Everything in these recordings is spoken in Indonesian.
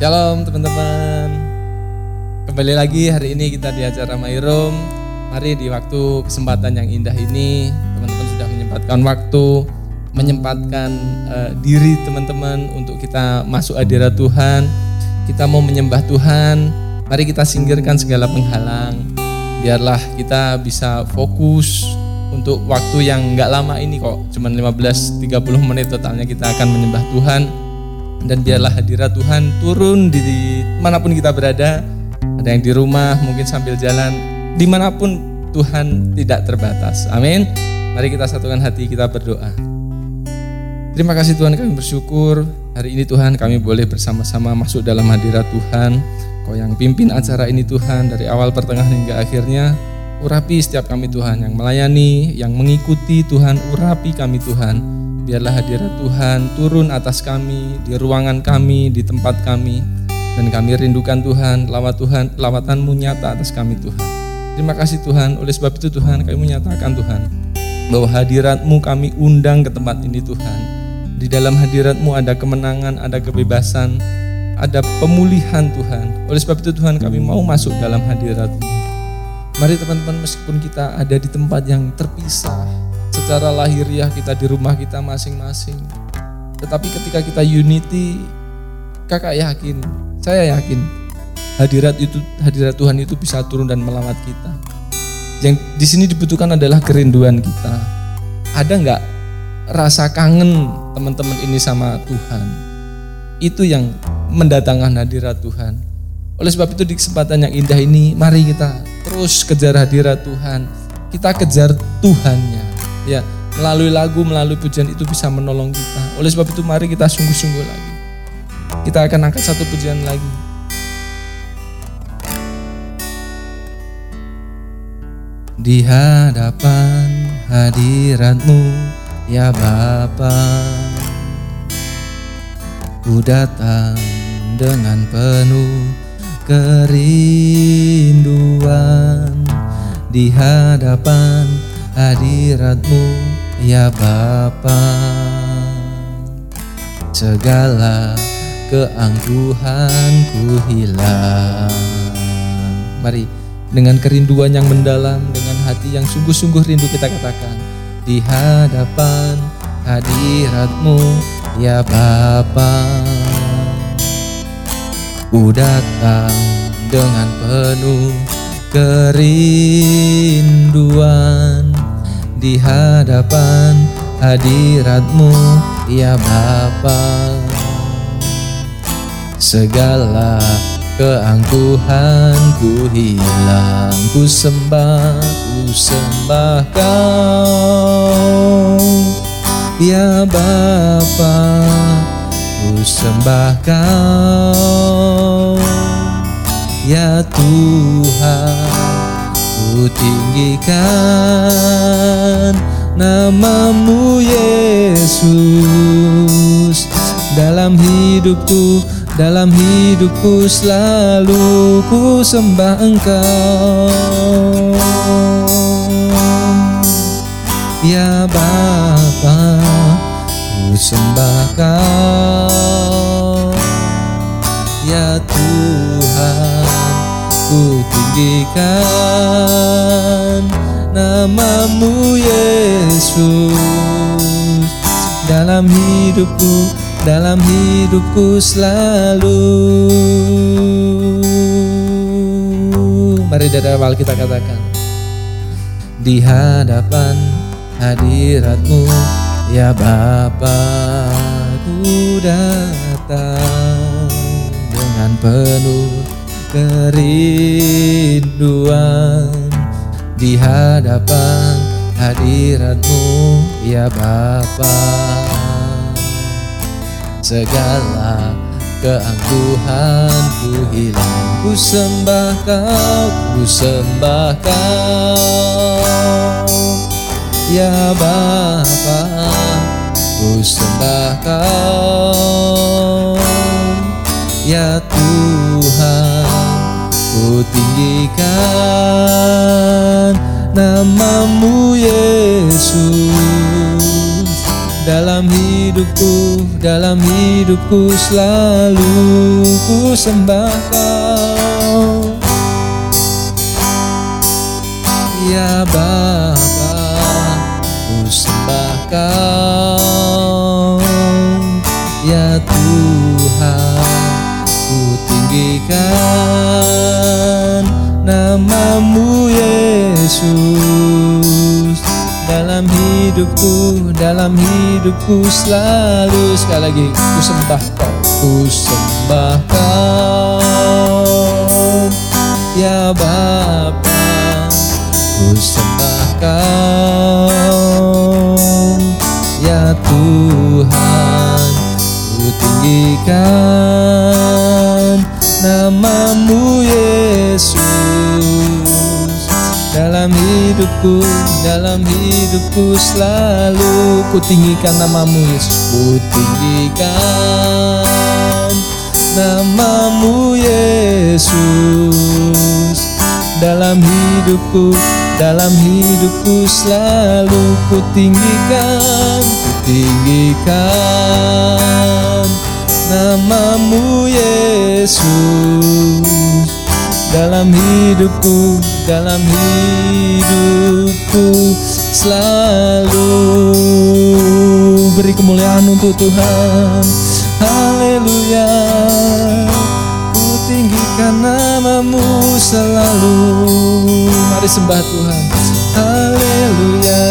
Shalom teman-teman. Kembali lagi hari ini kita di acara Mairum. Mari di waktu kesempatan yang indah ini teman-teman sudah menyempatkan waktu, menyempatkan uh, diri teman-teman untuk kita masuk hadirat Tuhan. Kita mau menyembah Tuhan. Mari kita singkirkan segala penghalang. Biarlah kita bisa fokus untuk waktu yang nggak lama ini kok, cuman 15-30 menit totalnya kita akan menyembah Tuhan dan biarlah hadirat Tuhan turun di mana pun kita berada. Ada yang di rumah mungkin sambil jalan di mana pun Tuhan tidak terbatas. Amin. Mari kita satukan hati kita berdoa. Terima kasih Tuhan kami bersyukur hari ini Tuhan kami boleh bersama-sama masuk dalam hadirat Tuhan. Kau yang pimpin acara ini Tuhan dari awal pertengahan hingga akhirnya urapi setiap kami Tuhan yang melayani yang mengikuti Tuhan urapi kami Tuhan biarlah hadirat Tuhan turun atas kami, di ruangan kami, di tempat kami, dan kami rindukan Tuhan, lawat Tuhan, lawatanmu nyata atas kami Tuhan. Terima kasih Tuhan, oleh sebab itu Tuhan kami menyatakan Tuhan, bahwa hadiratmu kami undang ke tempat ini Tuhan. Di dalam hadiratmu ada kemenangan, ada kebebasan, ada pemulihan Tuhan. Oleh sebab itu Tuhan kami mau masuk dalam hadiratmu. Mari teman-teman meskipun kita ada di tempat yang terpisah, secara lahiriah kita di rumah kita masing-masing. Tetapi ketika kita unity, kakak yakin, saya yakin hadirat itu hadirat Tuhan itu bisa turun dan melawat kita. Yang di sini dibutuhkan adalah kerinduan kita. Ada nggak rasa kangen teman-teman ini sama Tuhan? Itu yang mendatangkan hadirat Tuhan. Oleh sebab itu di kesempatan yang indah ini, mari kita terus kejar hadirat Tuhan. Kita kejar Tuhannya ya melalui lagu, melalui pujian itu bisa menolong kita. Oleh sebab itu mari kita sungguh-sungguh lagi. Kita akan angkat satu pujian lagi. Di hadapan hadiratmu ya Bapa Ku datang dengan penuh kerinduan di hadapan hadiratmu ya Bapa. Segala keangkuhanku hilang. Mari dengan kerinduan yang mendalam dengan hati yang sungguh-sungguh rindu kita katakan di hadapan hadiratmu ya Bapa. Ku datang dengan penuh kerinduan di hadapan hadiratmu ya Bapa. Segala keangkuhanku hilang ku sembah ku sembah kau. Ya Bapa ku sembah kau. Ya Tuhan Tinggikan namamu Yesus. Dalam hidupku, dalam hidupku selalu ku sembah engkau. Ya Bapa, ku sembah kau. Ya Tuhan ku tinggikan namamu Yesus. Dalam hidupku dalam hidupku selalu. Mari dari awal kita katakan di hadapan hadiratmu ya Bapa ku datang dengan penuh kerinduan di hadapan hadiratmu ya Bapa. Segala keangkuhanku hilang ku sembah kau ku sembah kau. Ya Bapa ku sembah kau. Ya Tuhan Ku tinggikan namamu Yesus dalam hidupku, dalam hidupku selalu ku sembah kau. Ya Bapa, ku sembah kau. Ya Tuhan, ku tinggikan namamu Yesus. Dalam hidupku, dalam hidupku selalu. Sekali lagi ku sembah kau, ku sembah kau, ya Bapa, ku sembah kau, hidupku, dalam hidupku selalu ku tinggikan namamu Yesus, ku tinggikan namamu Yesus. Dalam hidupku, dalam hidupku selalu ku tinggikan, ku tinggikan namamu Yesus dalam hidupku, dalam hidupku selalu beri kemuliaan untuk Tuhan. Haleluya. Ku tinggikan namamu selalu. Mari sembah Tuhan. Haleluya.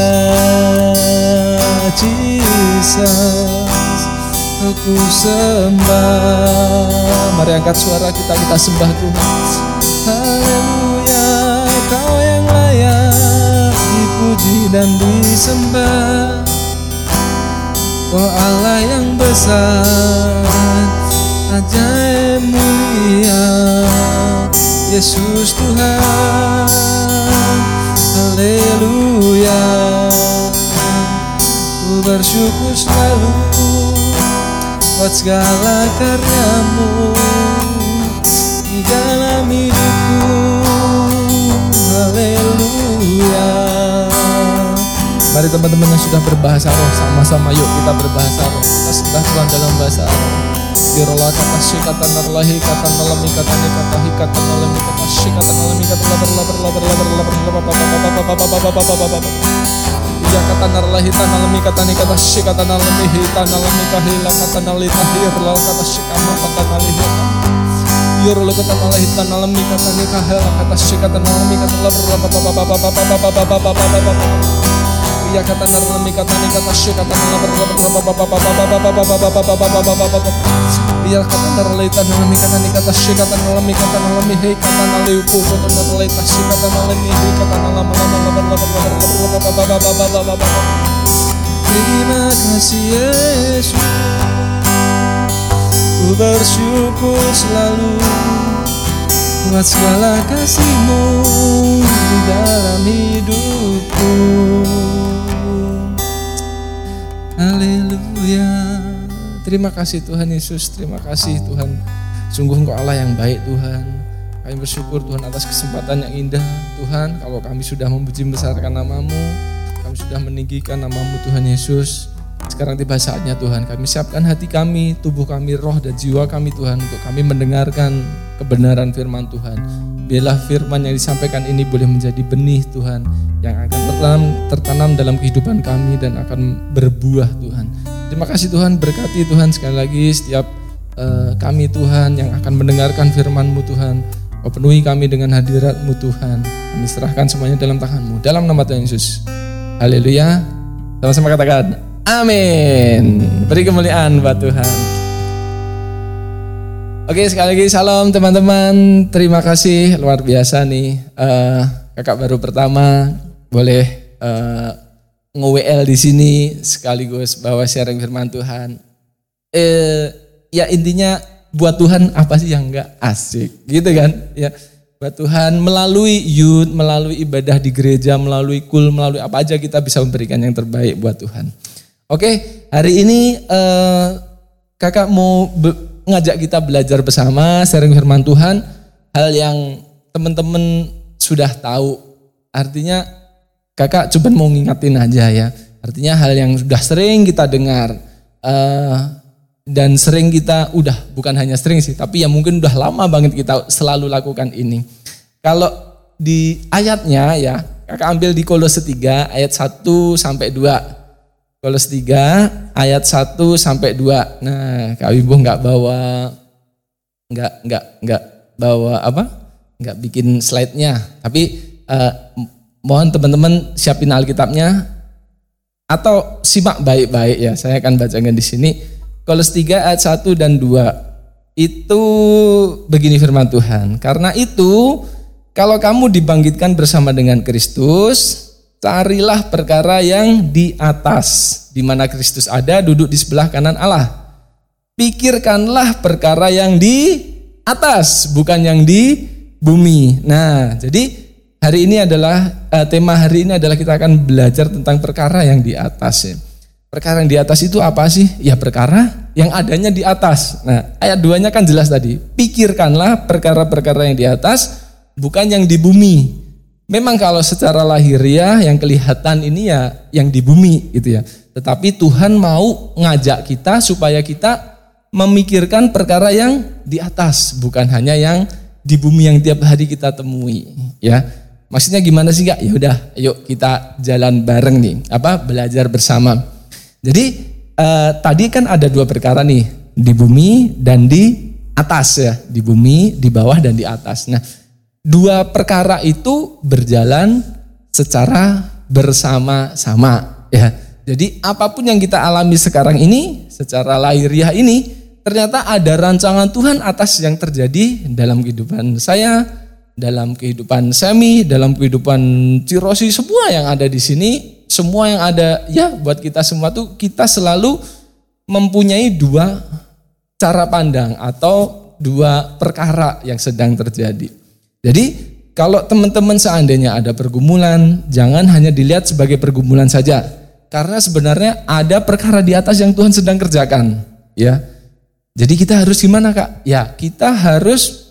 Jesus. Aku sembah. Mari angkat suara kita kita sembah Tuhan. Haleluya dipuji dan disembah. Oh Allah yang besar Ajaib mulia Yesus Tuhan. Haleluya. Ku bersyukur selalu Buat segala karyamu Mari teman-teman yang sudah berbahasa roh sama-sama yuk kita berbahasa roh. Kita sembah Tuhan dalam bahasa roh. Birola kata kata narlahi kata nalami kata ni kata hi kata nalami kata shi kata nalami kata labar labar labar labar labar labar Ya kata narlahi kata nalami kata ni kata shi kata nalami hi kata nalami kahila kata nalita hir kata shi kama kata nalihi Yoro kata nalahi tanalami kata nikah kata kata nalami kata Iya kata nalami kata nikah kata kata Iya kata nalami tanalami kata nikah kata kata nalami kata nalami hei kata kata nalami tasya kata hei kata Terima kasih Yesus Ku bersyukur selalu Buat segala kasihmu Di dalam hidupku Haleluya. Terima kasih Tuhan Yesus Terima kasih Tuhan. Sungguh Engkau Allah yang baik Tuhan. Kami bersyukur Tuhan atas kesempatan yang indah Tuhan. Kalau kami sudah memuji besarkan namamu Kami sudah meninggikan namamu Tuhan Yesus. Sekarang tiba saatnya Tuhan, kami siapkan hati kami, tubuh kami, roh dan jiwa kami Tuhan untuk kami mendengarkan kebenaran firman Tuhan. Biarlah firman yang disampaikan ini boleh menjadi benih Tuhan yang akan tertanam, tertanam dalam kehidupan kami dan akan berbuah Tuhan. Terima kasih Tuhan, berkati Tuhan sekali lagi setiap uh, kami Tuhan yang akan mendengarkan firman-Mu Tuhan. Kau penuhi kami dengan hadirat-Mu Tuhan. Kami serahkan semuanya dalam tangan-Mu. Dalam nama Tuhan Yesus. Haleluya. Sama-sama katakan, Amin. Beri kemuliaan buat Tuhan. Oke sekali lagi salam teman-teman. Terima kasih luar biasa nih. Uh, kakak baru pertama boleh uh, nge-WL di sini sekaligus bawa sharing firman Tuhan. Eh, ya intinya buat Tuhan apa sih yang enggak asik gitu kan? Ya buat Tuhan melalui youth, melalui ibadah di gereja, melalui kul, melalui apa aja kita bisa memberikan yang terbaik buat Tuhan. Oke, hari ini uh, kakak mau ngajak kita belajar bersama sharing firman Tuhan, hal yang teman-teman sudah tahu. Artinya kakak coba mau ngingetin aja ya. Artinya hal yang sudah sering kita dengar uh, dan sering kita udah bukan hanya sering sih, tapi ya mungkin udah lama banget kita selalu lakukan ini. Kalau di ayatnya ya, kakak ambil di Kolose 3 ayat 1 sampai 2. Kolose 3 ayat 1 sampai 2. Nah, Kak Wibu nggak bawa nggak nggak nggak bawa apa? nggak bikin slide-nya, tapi uh, mohon teman-teman siapin Alkitabnya atau simak baik-baik ya. Saya akan bacakan di sini. Kolose 3 ayat 1 dan 2. Itu begini firman Tuhan. Karena itu kalau kamu dibangkitkan bersama dengan Kristus, carilah perkara yang di atas, di mana Kristus ada duduk di sebelah kanan Allah. Pikirkanlah perkara yang di atas, bukan yang di bumi. Nah, jadi hari ini adalah uh, tema hari ini adalah kita akan belajar tentang perkara yang di atas ya. Perkara yang di atas itu apa sih? Ya perkara yang adanya di atas. Nah, ayat 2-nya kan jelas tadi. Pikirkanlah perkara-perkara yang di atas, bukan yang di bumi. Memang kalau secara lahiriah yang kelihatan ini ya yang di bumi gitu ya. Tetapi Tuhan mau ngajak kita supaya kita memikirkan perkara yang di atas, bukan hanya yang di bumi yang tiap hari kita temui, ya. Maksudnya gimana sih kak? Ya udah, yuk kita jalan bareng nih, apa belajar bersama. Jadi eh, tadi kan ada dua perkara nih, di bumi dan di atas ya, di bumi, di bawah dan di atas. Nah, dua perkara itu berjalan secara bersama-sama ya. Jadi apa pun yang kita alami sekarang ini, secara lahiriah ini, ternyata ada rancangan Tuhan atas yang terjadi dalam kehidupan saya, dalam kehidupan Semi, dalam kehidupan Cirosi, semua yang ada di sini, semua yang ada ya buat kita semua tuh kita selalu mempunyai dua cara pandang atau dua perkara yang sedang terjadi. Jadi kalau teman-teman seandainya ada pergumulan, jangan hanya dilihat sebagai pergumulan saja. Karena sebenarnya ada perkara di atas yang Tuhan sedang kerjakan, ya. Jadi kita harus gimana kak? Ya kita harus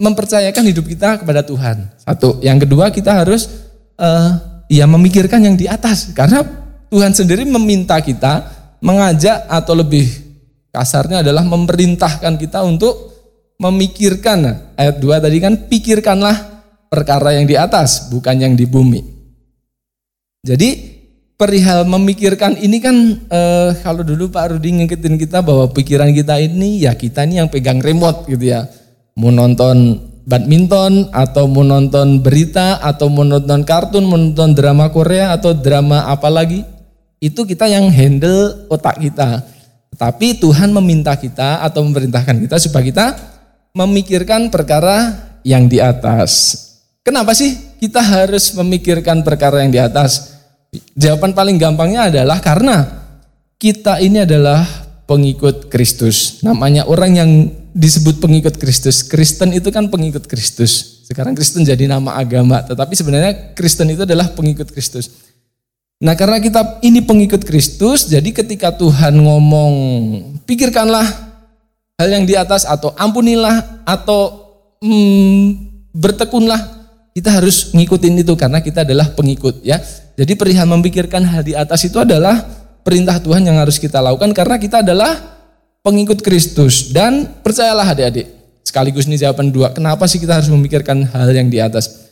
mempercayakan hidup kita kepada Tuhan. Satu. Yang kedua kita harus uh, ya memikirkan yang di atas karena Tuhan sendiri meminta kita mengajak atau lebih kasarnya adalah memerintahkan kita untuk memikirkan ayat 2 tadi kan pikirkanlah perkara yang di atas bukan yang di bumi. Jadi perihal memikirkan ini kan eh, kalau dulu Pak Rudi ngingetin kita bahwa pikiran kita ini ya kita ini yang pegang remote gitu ya mau nonton badminton atau mau nonton berita atau mau nonton kartun, mau nonton drama Korea atau drama apa lagi, itu kita yang handle otak kita. Tapi Tuhan meminta kita atau memerintahkan kita supaya kita memikirkan perkara yang di atas. Kenapa sih kita harus memikirkan perkara yang di atas? Jawaban paling gampangnya adalah karena kita ini adalah pengikut Kristus. Namanya orang yang disebut pengikut Kristus. Kristen itu kan pengikut Kristus. Sekarang Kristen jadi nama agama, tetapi sebenarnya Kristen itu adalah pengikut Kristus. Nah karena kita ini pengikut Kristus, jadi ketika Tuhan ngomong, pikirkanlah hal yang di atas atau ampunilah atau hmm, bertekunlah, kita harus ngikutin itu karena kita adalah pengikut ya. Jadi perihal memikirkan hal di atas itu adalah perintah Tuhan yang harus kita lakukan karena kita adalah pengikut Kristus. Dan percayalah adik-adik sekaligus ini jawaban dua kenapa sih kita harus memikirkan hal yang di atas?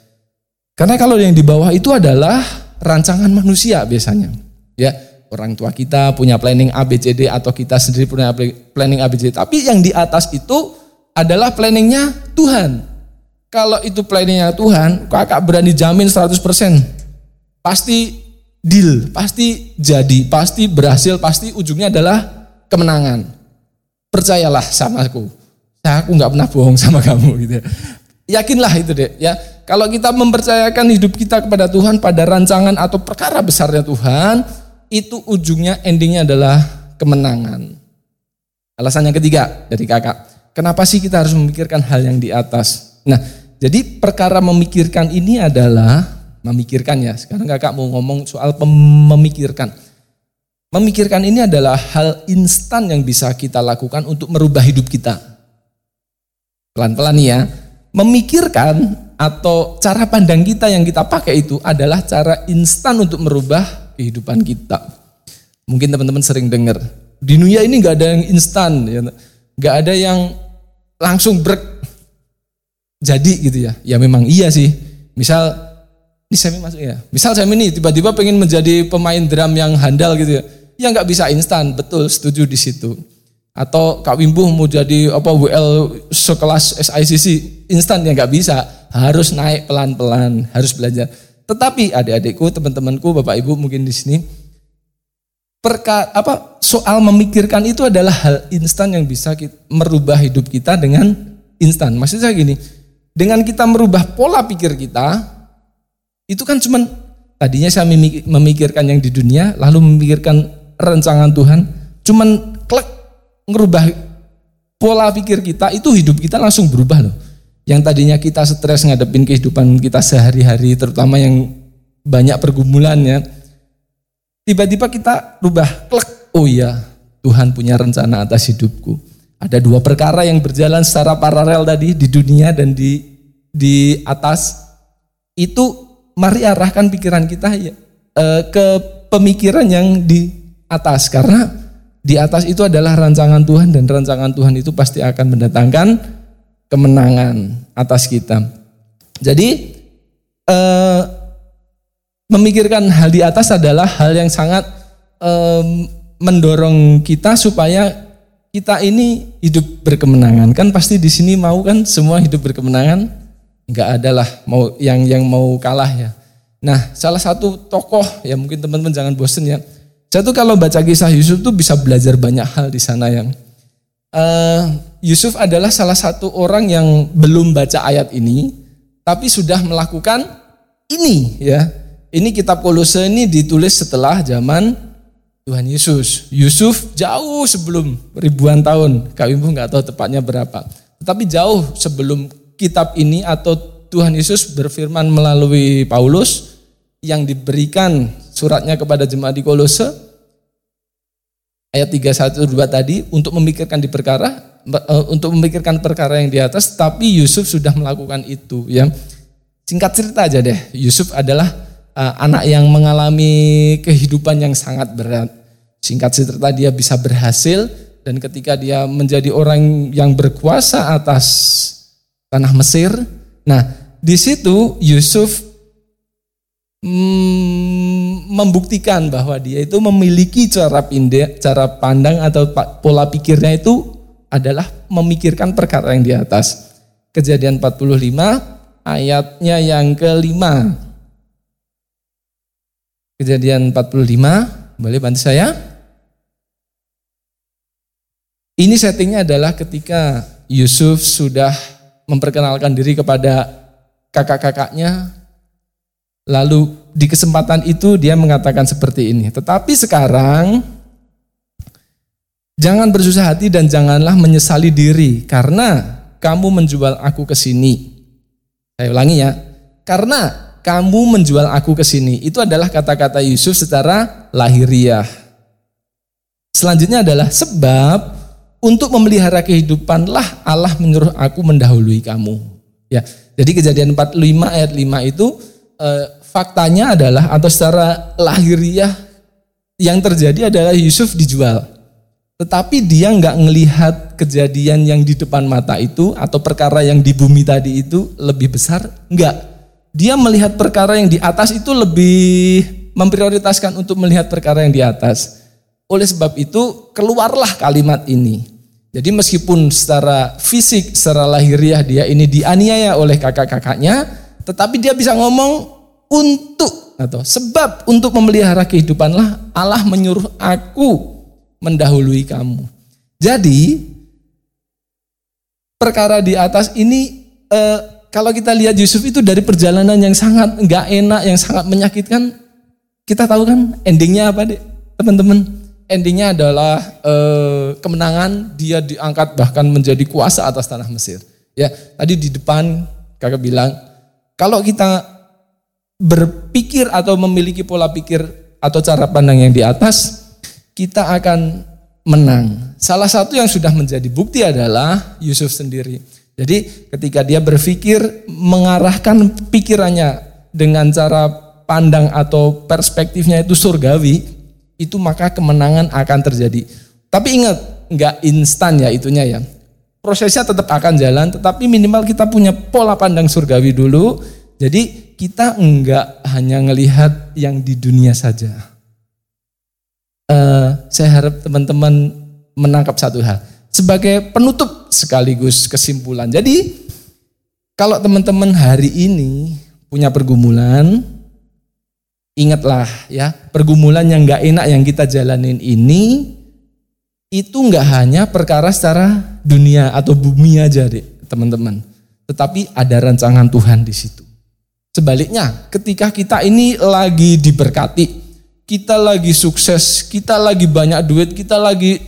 Karena kalau yang di bawah itu adalah rancangan manusia biasanya. Ya orang tua kita punya planning ABCD atau kita sendiri punya planning ABCD tapi yang di atas itu adalah planningnya Tuhan. Kalau itu planningnya Tuhan kakak berani jamin 100% pasti deal pasti jadi pasti berhasil pasti ujungnya adalah kemenangan percayalah sama aku. Aku nggak pernah bohong sama kamu gitu. Ya. Yakinlah itu deh ya. Kalau kita mempercayakan hidup kita kepada Tuhan pada rancangan atau perkara besarnya Tuhan, itu ujungnya endingnya adalah kemenangan. Alasan yang ketiga dari kakak, kenapa sih kita harus memikirkan hal yang di atas? Nah, jadi perkara memikirkan ini adalah memikirkan ya. Sekarang kakak mau ngomong soal memikirkan. Memikirkan ini adalah hal instan yang bisa kita lakukan untuk merubah hidup kita. Pelan-pelan ya. Memikirkan atau cara pandang kita yang kita pakai itu adalah cara instan untuk merubah kehidupan kita. Mungkin teman-teman sering dengar, di dunia ini nggak ada yang instan, ya. nggak ada yang langsung brek jadi gitu ya. Ya memang iya sih. Misal ini saya masuk ya. Misal saya ini tiba-tiba pengen menjadi pemain drum yang handal gitu ya. Ya nggak bisa instan, betul setuju di situ. Atau Kak Wimbuh mau jadi apa WL sekelas SICC instan ya nggak bisa, harus naik pelan-pelan, harus belajar. Tetapi adik-adikku, teman-temanku, Bapak Ibu mungkin di sini perka, apa soal memikirkan itu adalah hal instan yang bisa kita, merubah hidup kita dengan instan. Maksud saya gini, dengan kita merubah pola pikir kita, itu kan cuman tadinya saya memikirkan yang di dunia, lalu memikirkan rencangan Tuhan, cuman klek ngerubah pola pikir kita, itu hidup kita langsung berubah loh. Yang tadinya kita stres ngadepin kehidupan kita sehari-hari, terutama yang banyak pergumulannya, Tiba-tiba kita rubah klek, oh iya Tuhan punya rencana atas hidupku. Ada dua perkara yang berjalan secara paralel tadi di dunia dan di di atas. Itu mari arahkan pikiran kita ya eh, ke pemikiran yang di atas karena di atas itu adalah rancangan Tuhan dan rancangan Tuhan itu pasti akan mendatangkan kemenangan atas kita. Jadi eh, memikirkan hal di atas adalah hal yang sangat um, mendorong kita supaya kita ini hidup berkemenangan. Kan pasti di sini mau kan semua hidup berkemenangan? Enggak adalah mau yang yang mau kalah ya. Nah, salah satu tokoh ya mungkin teman-teman jangan bosen ya. Saya tuh kalau baca kisah Yusuf tuh bisa belajar banyak hal di sana yang uh, Yusuf adalah salah satu orang yang belum baca ayat ini tapi sudah melakukan ini ya ini kitab Kolose ini ditulis setelah zaman Tuhan Yesus. Yusuf jauh sebelum ribuan tahun. Kak Wimbu nggak tahu tepatnya berapa. Tetapi jauh sebelum kitab ini atau Tuhan Yesus berfirman melalui Paulus yang diberikan suratnya kepada jemaat di Kolose ayat 31 2 tadi untuk memikirkan di perkara eh, untuk memikirkan perkara yang di atas tapi Yusuf sudah melakukan itu ya. Singkat cerita aja deh, Yusuf adalah uh, anak yang mengalami kehidupan yang sangat berat. Singkat cerita dia bisa berhasil dan ketika dia menjadi orang yang berkuasa atas tanah Mesir, nah di situ Yusuf mm, membuktikan bahwa dia itu memiliki cara pindah, cara pandang atau pola pikirnya itu adalah memikirkan perkara yang di atas. Kejadian 45 ayatnya yang kelima. Kejadian 45, boleh bantu saya? Ini settingnya adalah ketika Yusuf sudah memperkenalkan diri kepada kakak-kakaknya, lalu di kesempatan itu dia mengatakan seperti ini. Tetapi sekarang jangan bersusah hati dan janganlah menyesali diri karena kamu menjual aku ke sini. Saya ulangi ya. Karena kamu menjual aku ke sini. Itu adalah kata-kata Yusuf secara lahiriah. Selanjutnya adalah sebab untuk memelihara kehidupanlah Allah menyuruh aku mendahului kamu. Ya, jadi kejadian 45 ayat 5 itu eh, faktanya adalah atau secara lahiriah yang terjadi adalah Yusuf dijual. Tetapi dia nggak ngelihat kejadian yang di depan mata itu atau perkara yang di bumi tadi itu lebih besar, enggak dia melihat perkara yang di atas itu lebih memprioritaskan untuk melihat perkara yang di atas. Oleh sebab itu keluarlah kalimat ini. Jadi meskipun secara fisik, secara lahiriah dia ini dianiaya oleh kakak-kakaknya, tetapi dia bisa ngomong untuk atau sebab untuk memelihara kehidupanlah Allah menyuruh aku mendahului kamu. Jadi perkara di atas ini eh, kalau kita lihat Yusuf itu dari perjalanan yang sangat nggak enak, yang sangat menyakitkan, kita tahu kan endingnya apa deh, teman-teman? Endingnya adalah eh, kemenangan, dia diangkat bahkan menjadi kuasa atas tanah Mesir. Ya, tadi di depan kakak bilang, kalau kita berpikir atau memiliki pola pikir atau cara pandang yang di atas, kita akan menang. Salah satu yang sudah menjadi bukti adalah Yusuf sendiri. Jadi ketika dia berpikir mengarahkan pikirannya dengan cara pandang atau perspektifnya itu surgawi, itu maka kemenangan akan terjadi. Tapi ingat, nggak instan ya itunya ya. Prosesnya tetap akan jalan, tetapi minimal kita punya pola pandang surgawi dulu. Jadi kita enggak hanya ngelihat yang di dunia saja. Uh, saya harap teman-teman menangkap satu hal sebagai penutup sekaligus kesimpulan. Jadi kalau teman-teman hari ini punya pergumulan, ingatlah ya pergumulan yang nggak enak yang kita jalanin ini itu nggak hanya perkara secara dunia atau bumi aja deh teman-teman, tetapi ada rancangan Tuhan di situ. Sebaliknya, ketika kita ini lagi diberkati, kita lagi sukses, kita lagi banyak duit, kita lagi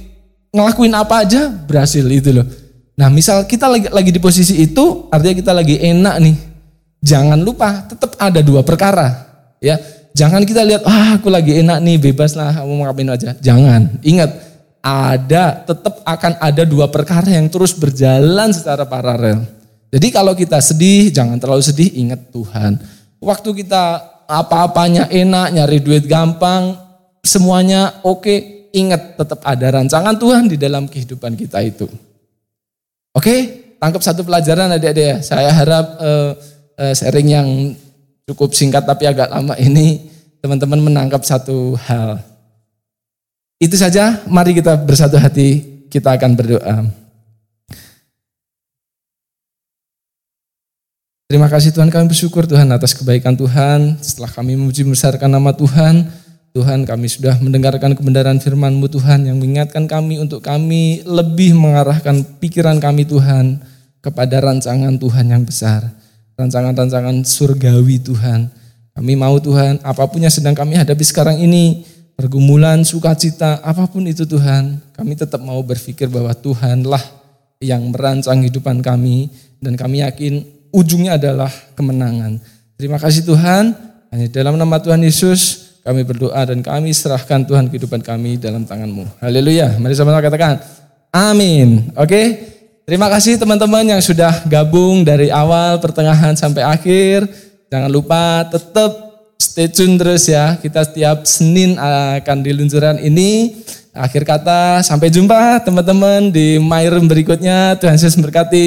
ngelakuin apa aja berhasil itu loh. Nah, misal kita lagi lagi di posisi itu, artinya kita lagi enak nih. Jangan lupa tetap ada dua perkara, ya Jangan kita lihat, ah aku lagi enak nih, bebas lah, mau ngapain aja. Jangan, ingat, ada, tetap akan ada dua perkara yang terus berjalan secara paralel. Jadi kalau kita sedih, jangan terlalu sedih, ingat Tuhan. Waktu kita apa-apanya enak, nyari duit gampang, semuanya oke, ingat tetap ada rancangan Tuhan di dalam kehidupan kita itu. Oke, tangkap satu pelajaran adik-adik ya. Saya harap uh, uh, sharing yang cukup singkat tapi agak lama ini teman-teman menangkap satu hal. Itu saja, mari kita bersatu hati, kita akan berdoa. Terima kasih Tuhan kami bersyukur Tuhan atas kebaikan Tuhan. Setelah kami memuji membesarkan nama Tuhan, Tuhan kami sudah mendengarkan kebenaran firman-Mu Tuhan yang mengingatkan kami untuk kami lebih mengarahkan pikiran kami Tuhan kepada rancangan Tuhan yang besar rancangan-rancangan surgawi Tuhan. Kami mau Tuhan, apa pun yang sedang kami hadapi sekarang ini, pergumulan, sukacita, apa pun itu Tuhan, kami tetap mau berpikir bahwa Tuhanlah yang merancang kehidupan kami dan kami yakin ujungnya adalah kemenangan. Terima kasih Tuhan, hanya dalam nama Tuhan Yesus kami berdoa dan kami serahkan Tuhan kehidupan kami dalam tanganmu. Haleluya. Mari sama-sama katakan amin. Oke. Okay? Terima kasih teman-teman yang sudah gabung dari awal, pertengahan sampai akhir. Jangan lupa tetap stay tune terus ya. Kita setiap Senin akan di luncuran ini. Akhir kata, sampai jumpa teman-teman di My Room berikutnya. Tuhan Yesus memberkati.